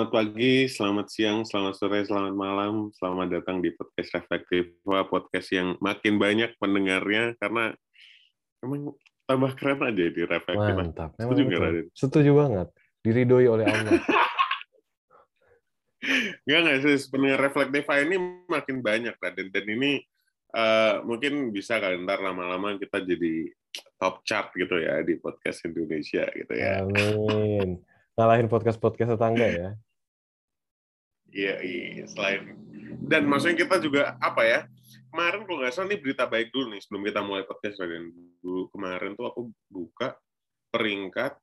Selamat pagi, selamat siang, selamat sore, selamat malam. Selamat datang di podcast Reflektif, podcast yang makin banyak pendengarnya karena emang tambah keren aja di Reflektif. Mantap. Setuju nggak, Raden? Setuju banget. Diridoi oleh Allah. Enggak, enggak sih. Pendengar Reflektif ini makin banyak, Raden. Dan ini uh, mungkin bisa kali ntar lama-lama kita jadi top chart gitu ya di podcast Indonesia gitu ya. Amin ngalahin podcast-podcast tetangga ya. Iya, iya, selain dan maksudnya kita juga apa ya? Kemarin kalau nggak salah ini berita baik dulu nih sebelum kita mulai podcast dan dulu kemarin tuh aku buka peringkat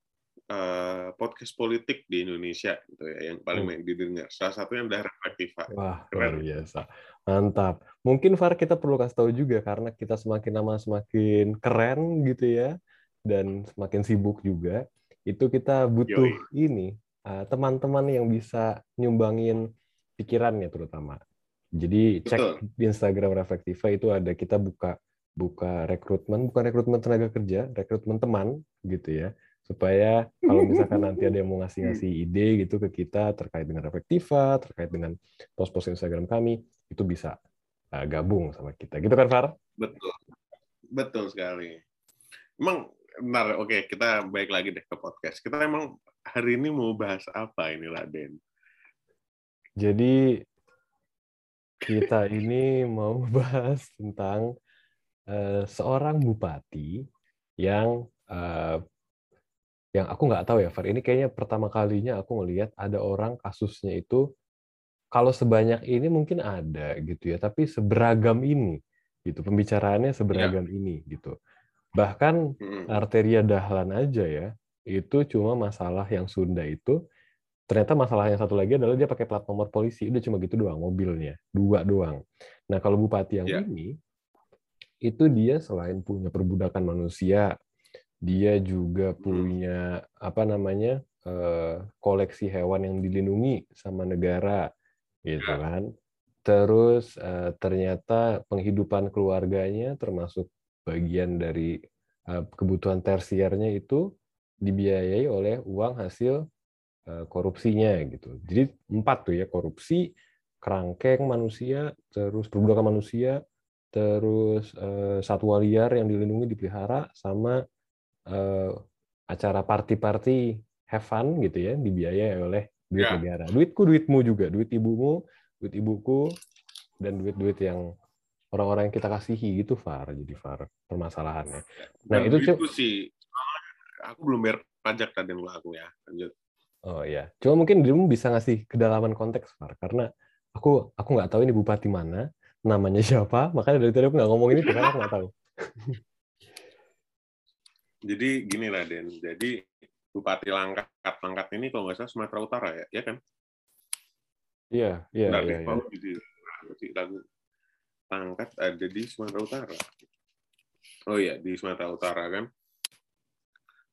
uh, podcast politik di Indonesia gitu ya yang paling hmm. didengar. Salah satunya adalah Reflektiva. Wah, luar biasa. Mantap. Mungkin Far kita perlu kasih tahu juga karena kita semakin lama semakin keren gitu ya dan semakin sibuk juga itu kita butuh Yoi. ini uh, teman-teman yang bisa nyumbangin pikirannya terutama. Jadi cek Betul. di Instagram Reflektiva itu ada kita buka buka rekrutmen, bukan rekrutmen tenaga kerja, rekrutmen teman gitu ya. Supaya kalau misalkan nanti ada yang mau ngasih-ngasih ide gitu ke kita terkait dengan Reflektiva, terkait dengan post-post Instagram kami, itu bisa uh, gabung sama kita. Gitu kan, Far? Betul. Betul sekali. Emang Bentar, oke, kita baik lagi deh ke podcast. Kita emang hari ini mau bahas apa ini, Laden? Jadi kita ini mau bahas tentang uh, seorang bupati yang uh, yang aku nggak tahu ya, Far. Ini kayaknya pertama kalinya aku ngelihat ada orang kasusnya itu kalau sebanyak ini mungkin ada gitu ya, tapi seberagam ini gitu pembicaraannya seberagam ya. ini gitu. Bahkan hmm. arteria dahlan aja ya, itu cuma masalah yang Sunda itu ternyata masalah yang satu lagi adalah dia pakai plat nomor polisi udah cuma gitu doang mobilnya dua doang nah kalau bupati yang yeah. ini itu dia selain punya perbudakan manusia dia juga punya apa namanya eh, koleksi hewan yang dilindungi sama negara gitu ya. kan terus eh, ternyata penghidupan keluarganya termasuk bagian dari eh, kebutuhan tersiernya itu dibiayai oleh uang hasil korupsinya gitu. Jadi empat tuh ya korupsi, kerangkeng manusia, terus perbudakan manusia, terus uh, satwa liar yang dilindungi dipelihara, sama uh, acara party-party have fun gitu ya dibiayai oleh duit ya. negara. Duitku duitmu juga, duit ibumu, duit ibuku, dan duit-duit yang orang-orang yang kita kasihi gitu Far jadi Far permasalahannya. Nah, Dan itu itu sih aku belum bayar pajak tadi yang aku ya. Lanjut. Oh iya. Cuma mungkin dirimu bisa ngasih kedalaman konteks Far karena aku aku nggak tahu ini bupati mana, namanya siapa, makanya dari tadi aku nggak ngomong ini karena aku nggak tahu. Jadi gini lah Den, jadi Bupati Langkat Langkat ini kalau nggak salah Sumatera Utara ya, ya kan? Iya, iya, iya. iya pangkat ada di Sumatera Utara. Oh iya, di Sumatera Utara kan.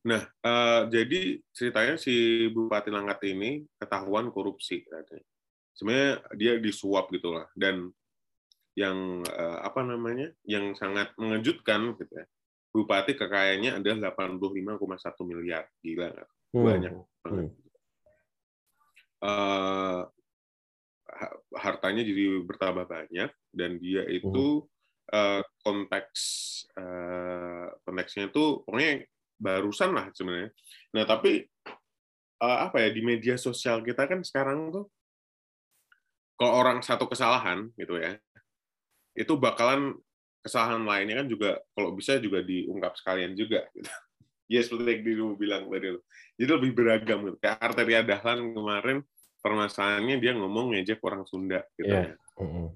Nah, uh, jadi ceritanya si Bupati Langkat ini ketahuan korupsi. Sebenarnya dia disuap gitulah dan yang uh, apa namanya yang sangat mengejutkan gitu ya. Bupati kekayaannya adalah 85,1 miliar. Gila nggak? Hmm. Banyak banget. Hmm. Uh, hartanya jadi bertambah banyak dan dia itu uh, konteks uh, konteksnya itu pokoknya barusan lah sebenarnya. Nah tapi uh, apa ya di media sosial kita kan sekarang tuh kalau orang satu kesalahan gitu ya itu bakalan kesalahan lainnya kan juga kalau bisa juga diungkap sekalian juga gitu. Ya seperti yang dulu bilang tadi. Jadi lebih beragam gitu. Kayak Arteria Dahlan kemarin permasalahannya dia ngomong ngejek orang Sunda gitu yeah. ya. Mm-hmm.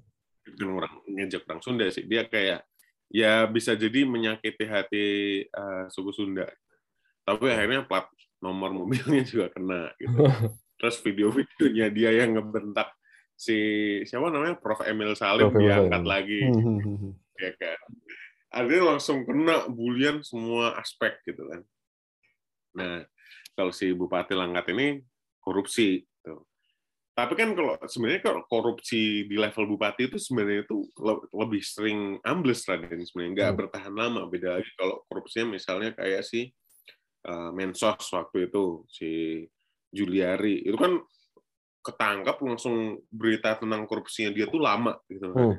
Bukan orang ngejek orang Sunda sih. Dia kayak ya bisa jadi menyakiti hati uh, suku Sunda. Tapi akhirnya plat nomor mobilnya juga kena gitu. Terus video-videonya dia yang ngebentak si siapa namanya Prof Emil Salim Prof. diangkat lagi. ya kan. Artinya langsung kena bulian semua aspek gitu kan. Nah, kalau si Bupati Langkat ini korupsi tapi kan kalau sebenarnya kalau korupsi di level bupati itu sebenarnya itu lebih sering ambles Raden sebenarnya nggak hmm. bertahan lama. Beda lagi kalau korupsinya misalnya kayak si uh, Mensos waktu itu si Juliari itu kan ketangkap langsung berita tentang korupsinya dia tuh lama gitu kan. Hmm.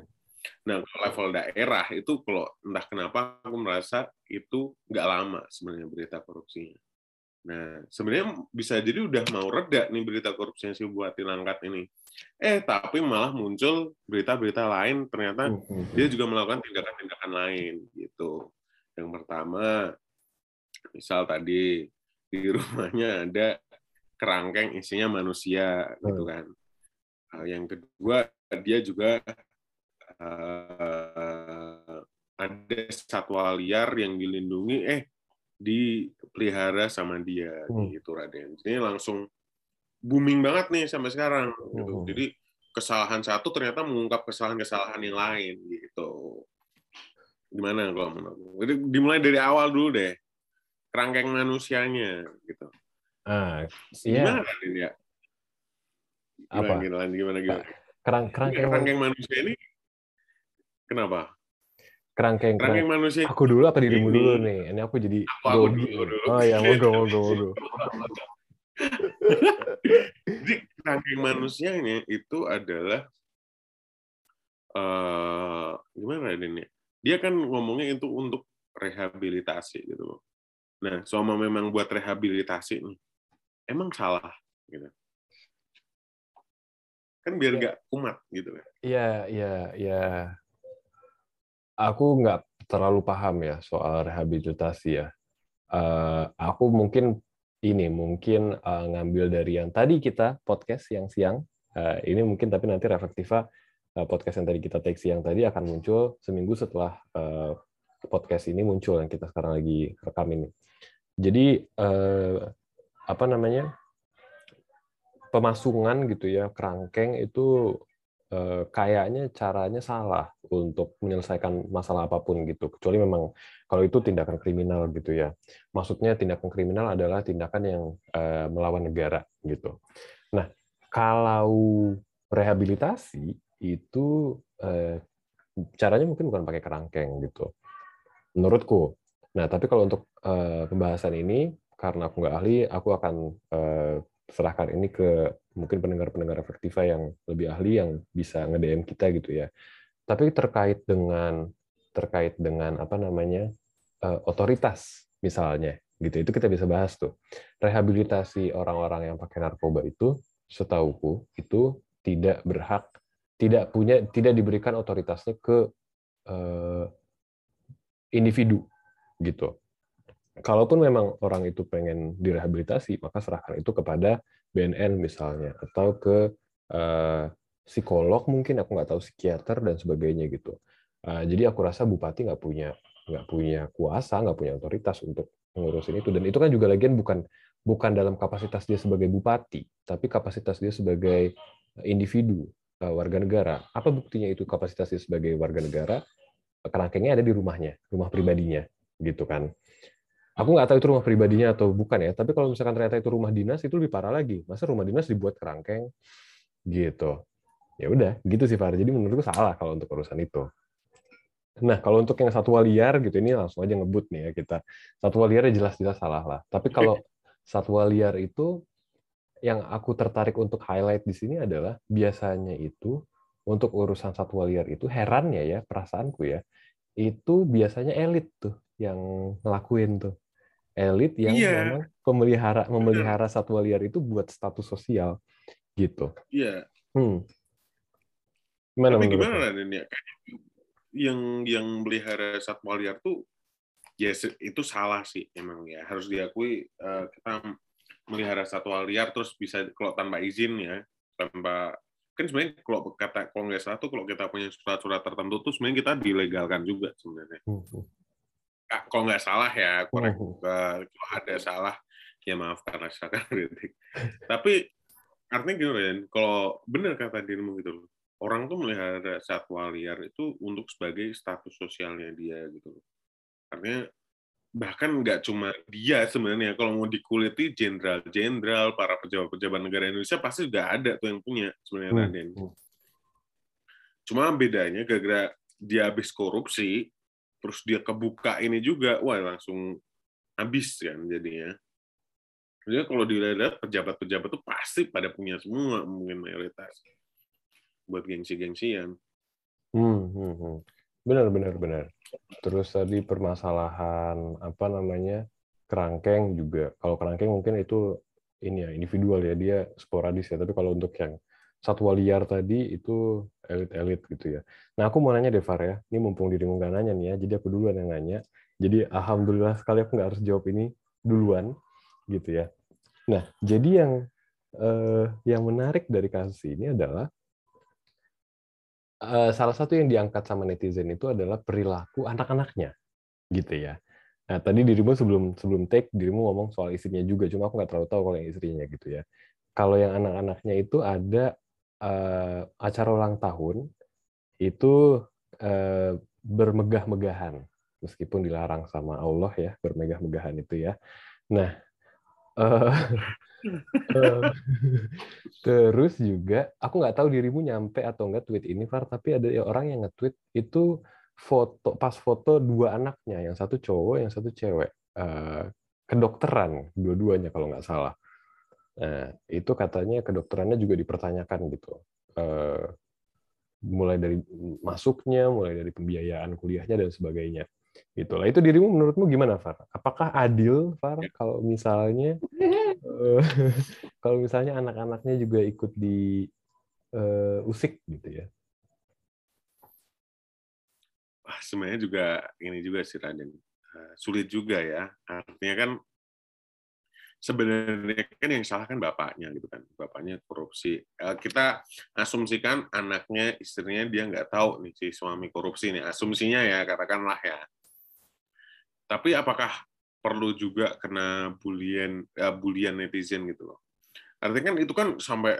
Nah, kalau level daerah itu kalau entah kenapa aku merasa itu nggak lama sebenarnya berita korupsinya. Nah, sebenarnya bisa jadi udah mau reda nih berita korupsinya si Bupati Langkat ini. Eh, tapi malah muncul berita-berita lain ternyata hmm, hmm, dia juga melakukan tindakan-tindakan lain gitu. Yang pertama, misal tadi di rumahnya ada kerangkeng isinya manusia gitu kan. Yang kedua, dia juga uh, ada satwa liar yang dilindungi eh dipelihara sama dia hmm. gitu Raden. Ini langsung booming banget nih sampai sekarang gitu. Hmm. Jadi kesalahan satu ternyata mengungkap kesalahan-kesalahan yang lain gitu. Gimana kalau menurut? Jadi dimulai dari awal dulu deh. Kerangkeng manusianya gitu. Ah, iya. Gimana Raden ya? Gimana, Apa? Gimana, gimana, gimana? Kerang, kerangkeng, kerangkeng manusia ini kenapa? Kerangkeng kerangkeng manusia aku dulu apa dirimu ini. dulu nih ini aku jadi aku, aku dulu, dulu. oh ya mogo mogo mogo jadi kerangkeng manusianya itu adalah uh, gimana ini dia kan ngomongnya itu untuk rehabilitasi gitu loh nah selama memang buat rehabilitasi nih emang salah gitu kan biar iya. nggak ya. kumat gitu kan iya iya iya aku nggak terlalu paham ya soal rehabilitasi ya. Uh, aku mungkin ini mungkin uh, ngambil dari yang tadi kita podcast yang siang. Uh, ini mungkin tapi nanti reflektiva uh, podcast yang tadi kita take siang tadi akan muncul seminggu setelah uh, podcast ini muncul yang kita sekarang lagi rekam ini. Jadi uh, apa namanya pemasungan gitu ya kerangkeng itu kayaknya caranya salah untuk menyelesaikan masalah apa pun gitu. Kecuali memang kalau itu tindakan kriminal gitu ya. Maksudnya tindakan kriminal adalah tindakan yang uh, melawan negara gitu. Nah kalau rehabilitasi itu uh, caranya mungkin bukan pakai kerangkeng gitu. Menurutku. Nah tapi kalau untuk pembahasan ini karena aku nggak ahli aku akan serahkan ini ke mungkin pendengar-pendengar efektiva yang lebih ahli yang bisa nge-DM kita gitu ya. Tapi terkait dengan terkait dengan apa namanya uh, otoritas misalnya gitu itu kita bisa bahas tuh rehabilitasi orang-orang yang pakai narkoba itu setauku itu tidak berhak tidak punya tidak diberikan otoritasnya ke uh, individu gitu kalaupun memang orang itu pengen direhabilitasi, maka serahkan itu kepada BNN misalnya, atau ke uh, psikolog mungkin, aku nggak tahu psikiater dan sebagainya gitu. Uh, jadi aku rasa bupati nggak punya nggak punya kuasa, nggak punya otoritas untuk mengurusin itu. Dan itu kan juga lagian bukan bukan dalam kapasitas dia sebagai bupati, tapi kapasitas dia sebagai individu uh, warga negara. Apa buktinya itu kapasitas dia sebagai warga negara? Kerangkengnya ada di rumahnya, rumah pribadinya, gitu kan. Aku nggak tahu itu rumah pribadinya atau bukan ya, tapi kalau misalkan ternyata itu rumah dinas itu lebih parah lagi. Masa rumah dinas dibuat kerangkeng gitu. Ya udah, gitu sih Far. Jadi menurutku salah kalau untuk urusan itu. Nah, kalau untuk yang satwa liar gitu ini langsung aja ngebut nih ya kita. Satwa liar ya jelas-jelas salah lah. Tapi kalau satwa liar itu yang aku tertarik untuk highlight di sini adalah biasanya itu untuk urusan satwa liar itu herannya ya perasaanku ya itu biasanya elit tuh yang ngelakuin tuh elit yang yeah. memang pemelihara memelihara satwa liar itu buat status sosial gitu. Iya. Yeah. Hmm. Gimana Tapi gimana ini ya? Yang yang melihara satwa liar tuh ya itu salah sih emang ya harus diakui uh, kita melihara satwa liar terus bisa kalau tanpa izin ya tanpa kan sebenarnya kalau kata kalau nggak salah tuh kalau kita punya surat-surat tertentu tuh sebenarnya kita dilegalkan juga sebenarnya. Hmm. Hmm kalau nggak salah ya korek uh, kalau ada salah ya maaf karena saya kritik tapi artinya gini ya kalau benar kata dirimu gitu orang tuh melihara satwa liar itu untuk sebagai status sosialnya dia gitu artinya bahkan nggak cuma dia sebenarnya kalau mau dikuliti jenderal-jenderal para pejabat-pejabat negara Indonesia pasti juga ada tuh yang punya sebenarnya hmm. Raden. Cuma bedanya gara-gara dia habis korupsi terus dia kebuka ini juga, wah langsung habis kan jadinya. Jadi kalau dilihat pejabat-pejabat tuh pasti pada punya semua mungkin mayoritas buat gengsi-gengsian. Hmm, hmm, hmm. Benar, benar, benar. Terus tadi permasalahan apa namanya kerangkeng juga. Kalau kerangkeng mungkin itu ini ya individual ya dia sporadis ya. Tapi kalau untuk yang satwa liar tadi itu elit-elit gitu ya. Nah aku mau nanya Devar ya. Ini mumpung dirimu nggak nanya nih ya. Jadi aku duluan yang nanya. Jadi alhamdulillah sekali aku nggak harus jawab ini duluan gitu ya. Nah jadi yang eh, yang menarik dari kasus ini adalah uh, salah satu yang diangkat sama netizen itu adalah perilaku anak-anaknya, gitu ya. Nah, tadi dirimu sebelum sebelum take dirimu ngomong soal istrinya juga, cuma aku nggak terlalu tahu kalau yang istrinya gitu ya. Kalau yang anak-anaknya itu ada uh, acara ulang tahun itu uh, bermegah-megahan, meskipun dilarang sama Allah ya bermegah-megahan itu ya. Nah, uh, Terus juga, aku nggak tahu dirimu nyampe atau nggak tweet ini, Far, tapi ada orang yang nge-tweet itu foto pas foto dua anaknya, yang satu cowok, yang satu cewek, uh, kedokteran dua-duanya kalau nggak salah. Nah, itu katanya kedokterannya juga dipertanyakan gitu. Uh, mulai dari masuknya, mulai dari pembiayaan kuliahnya dan sebagainya. Gitu lah. Itu dirimu menurutmu gimana, Far? Apakah adil, Far, ya. kalau misalnya uh, kalau misalnya anak-anaknya juga ikut di uh, usik gitu ya? Wah, sebenarnya juga ini juga sih Raden. Uh, sulit juga ya. Artinya kan sebenarnya kan yang salah kan bapaknya gitu kan bapaknya korupsi kita asumsikan anaknya istrinya dia nggak tahu nih si suami korupsi nih asumsinya ya katakanlah ya tapi apakah perlu juga kena bulian uh, bulian netizen gitu loh. Artinya kan itu kan sampai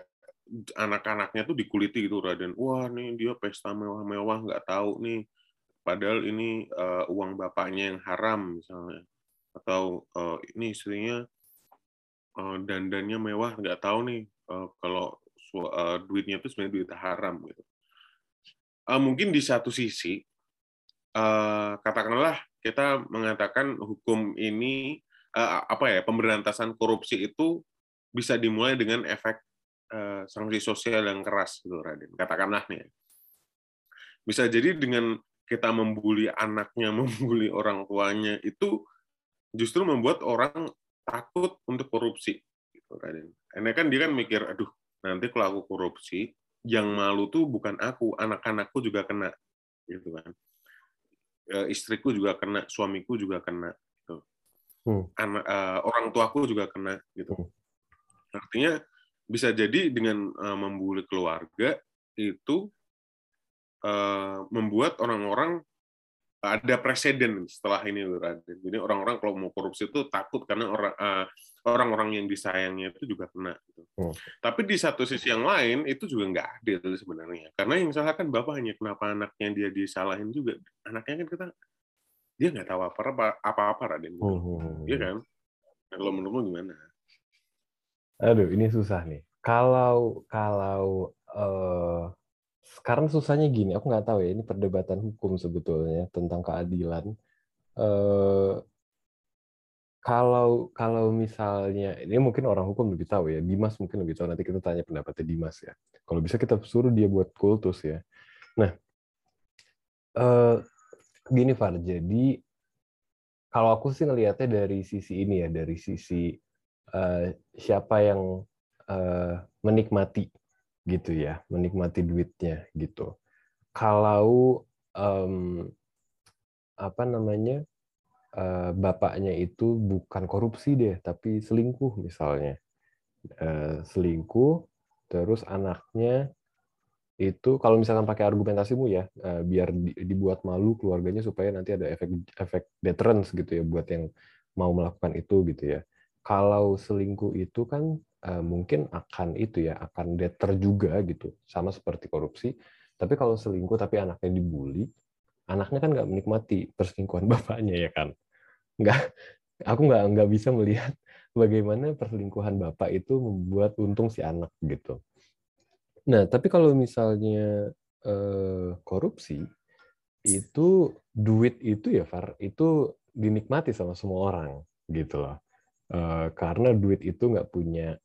anak-anaknya tuh dikuliti gitu Raden. Wah, nih dia pesta mewah-mewah nggak tahu nih. Padahal ini uh, uang bapaknya yang haram misalnya. Atau uh, ini istrinya uh, dandannya mewah nggak tahu nih uh, kalau uh, duitnya itu sebenarnya duit haram gitu. Uh, mungkin di satu sisi uh, katakanlah kita mengatakan hukum ini uh, apa ya pemberantasan korupsi itu bisa dimulai dengan efek uh, sanksi sosial yang keras gitu Raden katakanlah nih bisa jadi dengan kita membuli anaknya membuli orang tuanya itu justru membuat orang takut untuk korupsi gitu Raden karena kan dia kan mikir aduh nanti kalau aku korupsi yang malu tuh bukan aku anak-anakku juga kena gitu kan Eh, istriku juga kena, suamiku juga kena, gitu. Hmm. Anak, uh, orang tuaku juga kena, gitu. Hmm. Artinya bisa jadi dengan uh, membuli keluarga itu uh, membuat orang-orang ada presiden setelah ini Jadi orang-orang kalau mau korupsi itu takut karena orang uh, orang-orang yang disayangnya itu juga kena. Gitu. Hmm. Tapi di satu sisi yang lain itu juga nggak adil sebenarnya. Karena yang salah kan bapaknya, kenapa anaknya dia disalahin juga? Anaknya kan kita dia nggak tahu apa-apa apa-apa Raden. Gitu. Hmm. iya kan? Nah, kalau menurutmu gimana? Aduh, ini susah nih. Kalau kalau uh, sekarang susahnya gini, aku nggak tahu ya, ini perdebatan hukum sebetulnya tentang keadilan. Uh, kalau kalau misalnya ini mungkin orang hukum lebih tahu ya Dimas mungkin lebih tahu. Nanti kita tanya pendapatnya Dimas ya. Kalau bisa kita suruh dia buat kultus ya. Nah eh, gini Far. Jadi kalau aku sih ngelihatnya dari sisi ini ya dari sisi eh, siapa yang eh, menikmati gitu ya menikmati duitnya gitu kalau um, apa namanya uh, bapaknya itu bukan korupsi deh, tapi selingkuh misalnya. Uh, selingkuh, terus anaknya itu kalau misalkan pakai argumentasimu ya, uh, biar di, dibuat malu keluarganya supaya nanti ada efek efek deterrence gitu ya buat yang mau melakukan itu gitu ya. Kalau selingkuh itu kan mungkin akan itu ya akan deter juga gitu, sama seperti korupsi. Tapi kalau selingkuh tapi anaknya dibully, anaknya kan nggak menikmati perselingkuhan bapaknya ya kan? Nggak aku nggak nggak bisa melihat bagaimana perselingkuhan bapak itu membuat untung si anak gitu. Nah tapi kalau misalnya eh, korupsi itu duit itu ya Far itu dinikmati sama semua orang gitu loh. Uh, karena duit itu nggak punya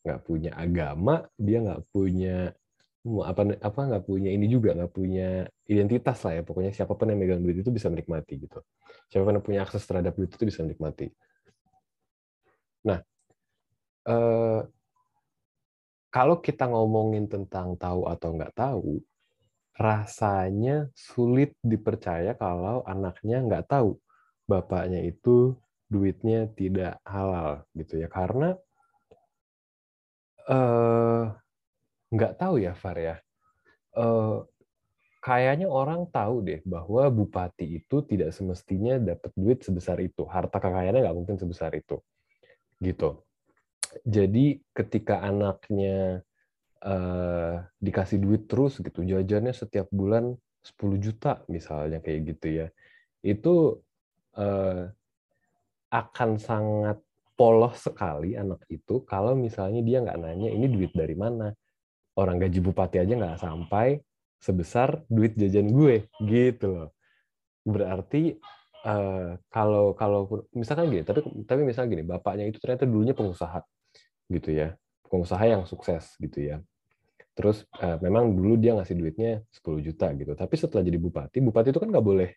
nggak punya agama dia nggak punya apa apa nggak punya ini juga nggak punya identitas lah ya. Pokoknya siapa pun yang megang duit itu bisa menikmati gitu. Siapa pun yang punya akses terhadap duit itu bisa menikmati. Nah eh, kalau kita ngomongin tentang tahu atau nggak tahu rasanya sulit dipercaya kalau anaknya nggak tahu bapaknya itu duitnya tidak halal gitu ya. Karena eh, nggak tahu ya Far ya. Uh, kayaknya orang tahu deh bahwa bupati itu tidak semestinya dapat duit sebesar itu. Harta kekayaannya nggak mungkin sebesar itu. Gitu. Jadi ketika anaknya uh, dikasih duit terus gitu, jajannya setiap bulan 10 juta misalnya kayak gitu ya, itu uh, akan sangat polos sekali anak itu kalau misalnya dia nggak nanya ini duit dari mana. Orang gaji bupati aja nggak sampai sebesar duit jajan gue gitu loh. Berarti uh, kalau kalau misalkan gini tapi tapi misalnya gini bapaknya itu ternyata dulunya pengusaha gitu ya. Pengusaha yang sukses gitu ya. Terus uh, memang dulu dia ngasih duitnya 10 juta gitu. Tapi setelah jadi bupati bupati itu kan nggak boleh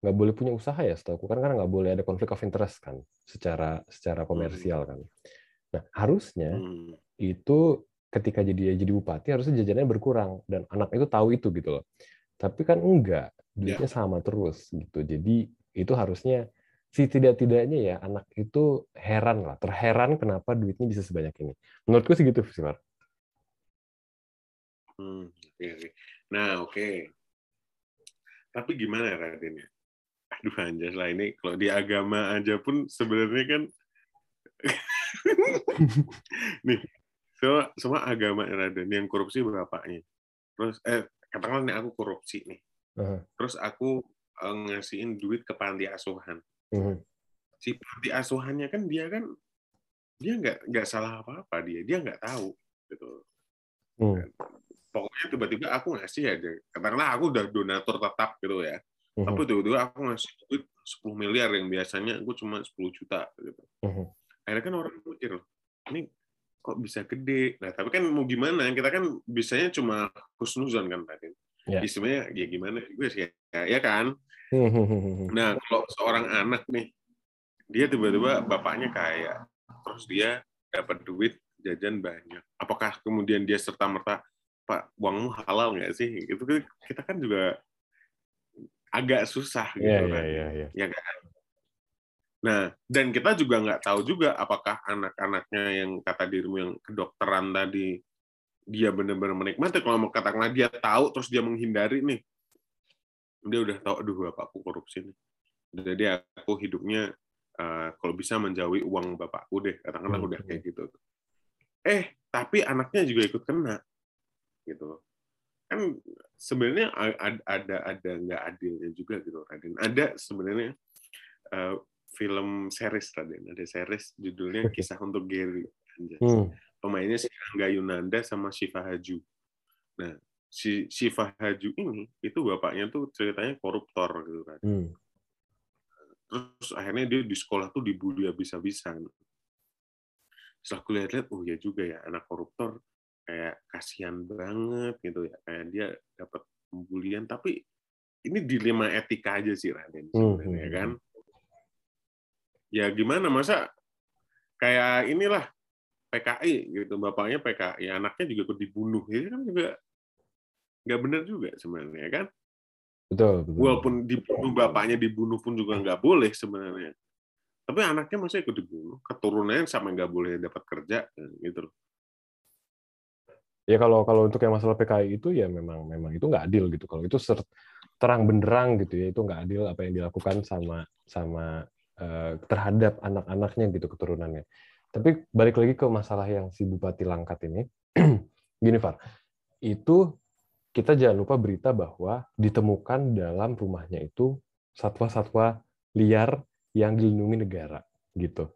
nggak boleh punya usaha ya setahu kan karena nggak boleh ada konflik of interest kan secara secara komersial kan nah harusnya hmm. itu ketika jadi jadi bupati harusnya jajannya berkurang dan anak itu tahu itu gitu loh. Tapi kan enggak, duitnya yeah. sama terus gitu. Jadi itu harusnya si tidak-tidaknya ya anak itu heran lah, terheran kenapa duitnya bisa sebanyak ini. Menurutku sih gitu, Simar. Hmm, okay. Nah, oke. Okay. Tapi gimana ya Raden ya? Aduh anjas lah ini kalau di agama aja pun sebenarnya kan nih semua, semua agama Raden yang korupsi bapaknya. Terus eh katakanlah nih aku korupsi nih. Uh-huh. Terus aku uh, ngasihin duit ke panti asuhan. Uh-huh. Si panti asuhannya kan dia kan dia nggak nggak salah apa-apa dia dia nggak tahu gitu. Uh-huh. Pokoknya tiba-tiba aku ngasih aja. Katakanlah aku udah donatur tetap gitu ya. Uh-huh. Tapi tiba-tiba aku ngasih duit 10 miliar yang biasanya aku cuma 10 juta gitu. Uh-huh. Akhirnya kan orang mikir, ini kok bisa gede. Nah, tapi kan mau gimana? Kita kan bisanya cuma husnuzon kan tadi. Ya. Istilahnya ya gimana juga sih ya, ya kan? nah, kalau seorang anak nih, dia tiba-tiba bapaknya kaya, terus dia dapat duit jajan banyak. Apakah kemudian dia serta merta Pak uangmu halal nggak sih? Itu kita kan juga agak susah gitu yeah, kan. Yeah, yeah, yeah. Ya kan? Nah, dan kita juga nggak tahu juga apakah anak-anaknya yang kata dirimu yang kedokteran tadi dia benar-benar menikmati. Kalau mau katakanlah dia tahu terus dia menghindari nih, dia udah tahu, aduh bapakku korupsi nih. Jadi aku hidupnya uh, kalau bisa menjauhi uang bapakku deh, katakanlah hmm. udah kayak gitu. Eh, tapi anaknya juga ikut kena, gitu. Kan sebenarnya ada ada nggak adilnya juga gitu, Raden. Ada sebenarnya uh, film series tadi ada series judulnya kisah untuk Gary hmm. pemainnya si Angga Yunanda sama Shiva Haju nah si Shiva Haju ini itu bapaknya tuh ceritanya koruptor gitu kan hmm. terus akhirnya dia di sekolah tuh dibully habis-habisan setelah aku lihat-lihat oh ya juga ya anak koruptor kayak kasihan banget gitu ya kayak dia dapat pembulian. Tapi ini dilema etika aja sih Raden hmm, sebenarnya hmm. kan? ya gimana? Masa kayak inilah PKI gitu bapaknya PKI anaknya juga ikut dibunuh. Itu kan juga nggak benar juga sebenarnya kan? Betul, betul. walaupun dibunuh bapaknya dibunuh pun juga nggak boleh sebenarnya. Tapi anaknya masih ikut dibunuh? Keturunannya sama nggak boleh dapat kerja gitu ya kalau kalau untuk yang masalah PKI itu ya memang memang itu nggak adil gitu kalau itu terang benderang gitu ya itu nggak adil apa yang dilakukan sama sama Eh, terhadap anak-anaknya gitu keturunannya. Tapi balik lagi ke masalah yang si Bupati Langkat ini, gini Far, itu kita jangan lupa berita bahwa ditemukan dalam rumahnya itu satwa-satwa liar yang dilindungi negara gitu.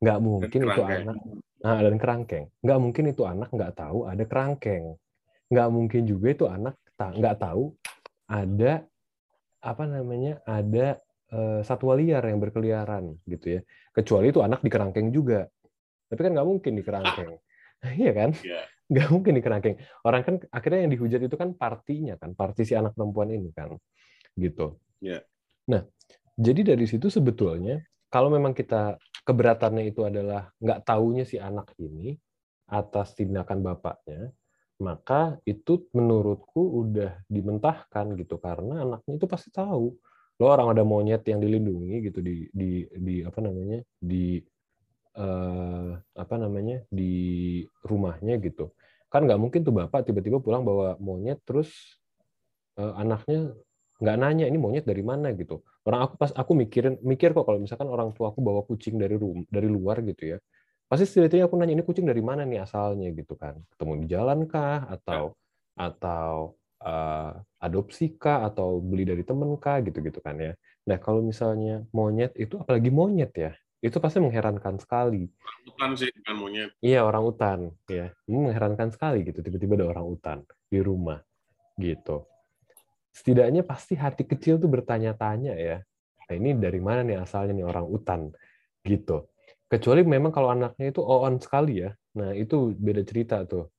Nggak mungkin itu anak nah, dan kerangkeng. Nggak mungkin itu anak nggak tahu ada kerangkeng. Nggak mungkin juga itu anak nggak tahu ada apa namanya ada uh, satwa liar yang berkeliaran gitu ya. Kecuali itu anak di kerangkeng juga. Tapi kan nggak mungkin di kerangkeng. Iya kan? Yeah. Nggak mungkin di kerangkeng. Orang kan akhirnya yang dihujat itu kan partinya kan, parti si anak perempuan ini kan. Gitu. Yeah. Nah, jadi dari situ sebetulnya kalau memang kita keberatannya itu adalah nggak taunya si anak ini atas tindakan bapaknya, maka itu menurutku udah dimentahkan gitu karena anaknya itu pasti tahu. Lo orang ada monyet yang dilindungi gitu di di di apa namanya di uh, apa namanya di rumahnya gitu. Kan nggak mungkin tuh bapak tiba-tiba pulang bawa monyet terus uh, anaknya nggak nanya ini monyet dari mana gitu orang aku pas aku mikirin mikir kok kalau misalkan orang tua aku bawa kucing dari rum dari luar gitu ya pasti setidaknya aku nanya ini kucing dari mana nih asalnya gitu kan ketemu di jalan kah atau ya. atau uh, adopsi kah atau beli dari temen kah gitu-gitu kan ya. Nah kalau misalnya monyet itu apalagi monyet ya, itu pasti mengherankan sekali. Orang utan sih bukan monyet. Iya orang utan ya, ini mengherankan sekali gitu tiba-tiba ada orang utan di rumah gitu. Setidaknya pasti hati kecil tuh bertanya-tanya ya. Nah ini dari mana nih asalnya nih orang utan gitu. Kecuali memang kalau anaknya itu on sekali ya. Nah itu beda cerita tuh.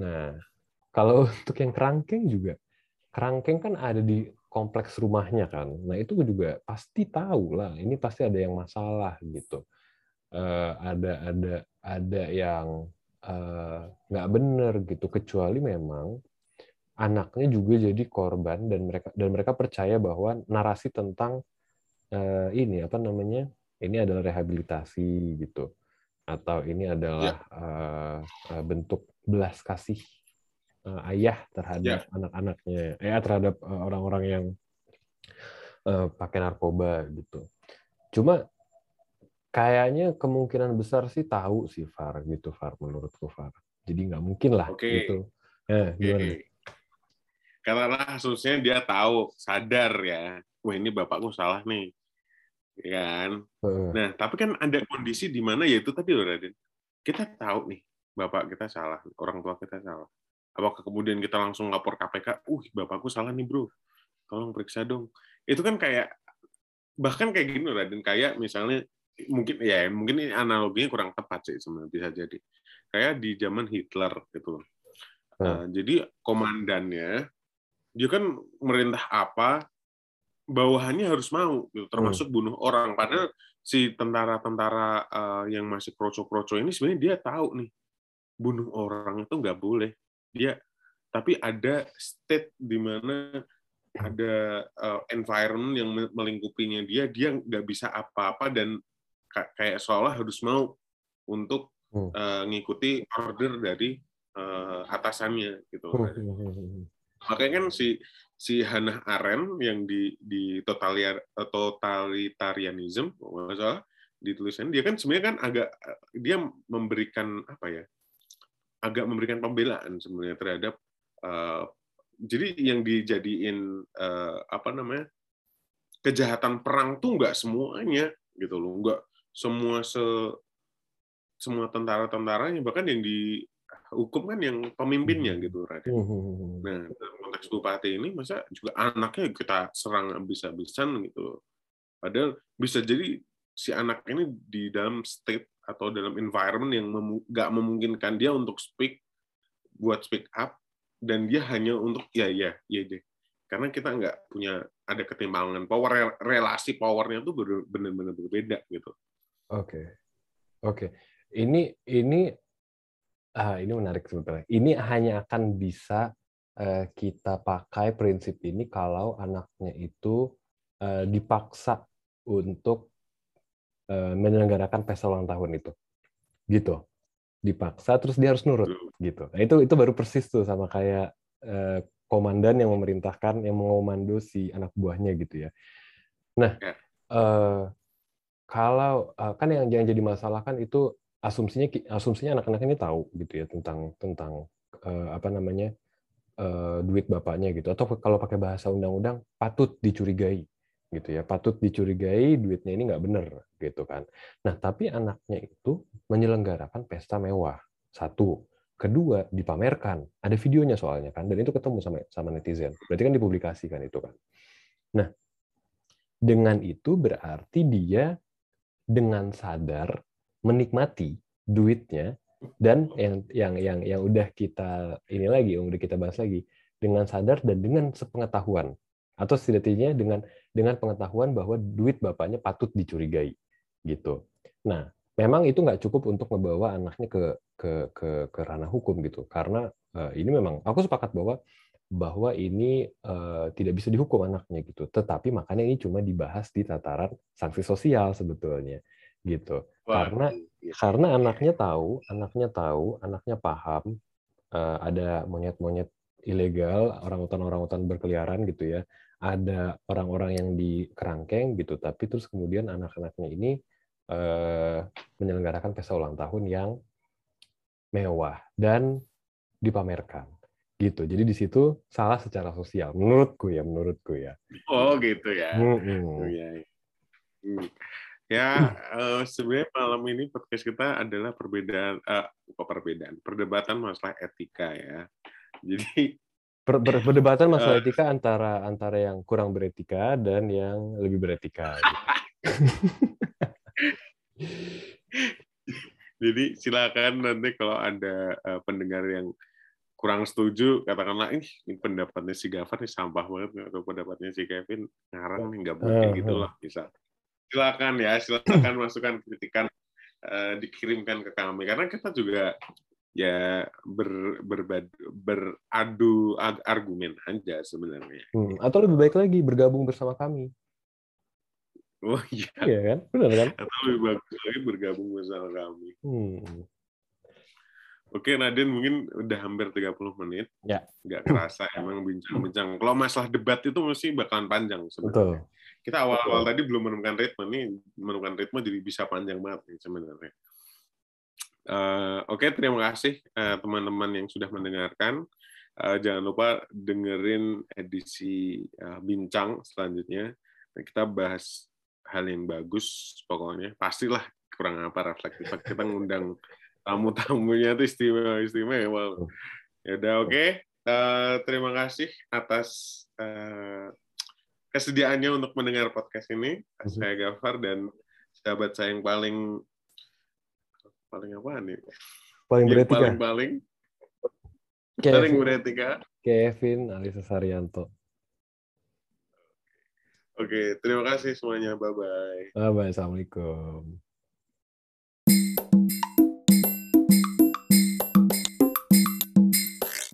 Nah kalau untuk yang kerangkeng juga, kerangkeng kan ada di kompleks rumahnya kan. Nah itu juga pasti tahu lah. Ini pasti ada yang masalah gitu. Uh, ada ada ada yang eh, nggak uh, benar gitu. Kecuali memang anaknya juga jadi korban dan mereka dan mereka percaya bahwa narasi tentang uh, ini apa namanya ini adalah rehabilitasi gitu atau ini adalah ya. uh, bentuk belas kasih uh, ayah terhadap yeah. anak-anaknya, eh terhadap uh, orang-orang yang uh, pakai narkoba gitu. Cuma kayaknya kemungkinan besar sih tahu sih Far gitu Far menurutku Far. Jadi nggak mungkin lah okay. gitu. Eh, gimana? Okay. Karena asumsinya dia tahu, sadar ya. Wah ini bapakku salah nih. Ya kan? Uh. Nah, tapi kan ada kondisi di mana ya itu tadi loh Raden. Kita tahu nih, bapak kita salah, orang tua kita salah apakah kemudian kita langsung lapor KPK uh bapakku salah nih bro tolong periksa dong itu kan kayak bahkan kayak gini dan kayak misalnya mungkin ya mungkin ini analoginya kurang tepat sih sebenarnya bisa jadi kayak di zaman Hitler gitu loh hmm. uh, jadi komandannya dia kan merintah apa bawahannya harus mau gitu, termasuk hmm. bunuh orang. Padahal si tentara-tentara uh, yang masih kroco-kroco ini sebenarnya dia tahu nih bunuh orang itu nggak boleh. Dia tapi ada state di mana ada uh, environment yang melingkupinya dia dia nggak bisa apa-apa dan kayak seolah harus mau untuk uh, ngikuti order dari uh, atasannya gitu. Hmm, hmm, hmm, makanya kan si si Hannah Arendt yang di di totalitar totalitarianism nggak salah di dia kan sebenarnya kan agak dia memberikan apa ya agak memberikan pembelaan sebenarnya terhadap uh, jadi yang dijadiin uh, apa namanya kejahatan perang tuh nggak semuanya gitu loh nggak semua se semua tentara-tentaranya bahkan yang dihukum kan yang pemimpinnya hmm. gitu Raden. Hmm, hmm, nah dalam konteks bupati ini masa juga anaknya kita serang habis-habisan gitu. Padahal bisa jadi si anak ini di dalam state atau dalam environment yang nggak mem memungkinkan dia untuk speak buat speak up dan dia hanya untuk ya ya ya deh karena kita nggak punya ada ketimbangan power relasi powernya tuh benar-benar berbeda gitu. Oke, okay. oke. Okay. Ini ini ah, ini menarik sebetulnya. Ini hanya akan bisa uh, kita pakai prinsip ini kalau anaknya itu uh, dipaksa untuk Eh, menyelenggarakan pesta ulang tahun itu. Gitu. Dipaksa terus dia harus nurut gitu. Nah, itu itu baru persis tuh sama kayak eh, komandan yang memerintahkan yang mengomando si anak buahnya gitu ya. Nah eh, kalau kan yang jangan jadi masalah kan itu asumsinya asumsinya anak-anak ini tahu gitu ya tentang tentang eh, apa namanya eh, duit bapaknya gitu. Atau kalau pakai bahasa undang-undang patut dicurigai gitu ya. Patut dicurigai duitnya ini nggak benar gitu kan. Nah tapi anaknya itu menyelenggarakan pesta mewah satu. Kedua dipamerkan. Ada videonya soalnya kan dan itu ketemu sama sama netizen. Berarti kan dipublikasikan itu kan. Nah dengan itu berarti dia dengan sadar menikmati duitnya dan yang yang yang yang udah kita ini lagi yang udah kita bahas lagi dengan sadar dan dengan sepengetahuan atau setidaknya dengan dengan pengetahuan bahwa duit bapaknya patut dicurigai gitu. Nah, memang itu nggak cukup untuk membawa anaknya ke ke ke ke ranah hukum gitu karena uh, ini memang aku sepakat bahwa bahwa ini uh, tidak bisa dihukum anaknya gitu. Tetapi makanya ini cuma dibahas di tataran sanksi sosial sebetulnya gitu. Wah, karena iya. karena anaknya tahu, anaknya tahu, anaknya paham uh, ada monyet-monyet ilegal, orang-utan-orang-utan berkeliaran gitu ya. Ada orang-orang yang di kerangkeng gitu, tapi terus kemudian anak-anaknya ini uh, menyelenggarakan pesta ulang tahun yang mewah dan dipamerkan gitu. Jadi di situ salah secara sosial menurutku ya, menurutku ya. Oh gitu ya. Hmm. Oh, ya. Hmm. Ya uh, sebenarnya malam ini podcast kita adalah perbedaan, uh, perbedaan, perdebatan masalah etika ya. Jadi per, per, perdebatan masalah uh, etika antara antara yang kurang beretika dan yang lebih beretika. Gitu. Jadi silakan nanti kalau ada uh, pendengar yang kurang setuju, katakanlah ini, ini pendapatnya si Gafar ini sampah banget atau pendapatnya si Kevin ngarang nih nggak mungkin uh, gitu lah bisa. Silakan ya, silakan masukan kritikan uh, dikirimkan ke kami karena kita juga ya ber, ber, beradu argumen aja sebenarnya. Hmm, atau lebih baik lagi bergabung bersama kami. Oh iya. Iya kan? Benar kan? Atau lebih bagus lagi bergabung bersama kami. Hmm. Oke, Nadine mungkin udah hampir 30 menit. Ya. Nggak kerasa emang bincang-bincang. Kalau masalah debat itu mesti bakalan panjang sebenarnya. Betul. Kita awal-awal tadi belum menemukan ritme nih, menemukan ritme jadi bisa panjang banget nih sebenarnya. Uh, Oke, okay, terima kasih eh, teman-teman yang sudah mendengarkan. Uh, jangan lupa dengerin edisi uh, bincang selanjutnya. Kita bahas hal yang bagus pokoknya pastilah kurang apa reflektif kita ngundang tamu-tamunya itu istimewa istimewa ya udah oke okay. uh, terima kasih atas uh, kesediaannya untuk mendengar podcast ini mhm. saya Gafar dan sahabat saya yang paling paling apa nih paling beretika paling paling paling beretika Kevin Alisa Saryanto Oke, terima kasih semuanya. Bye-bye. Bye-bye. Assalamualaikum.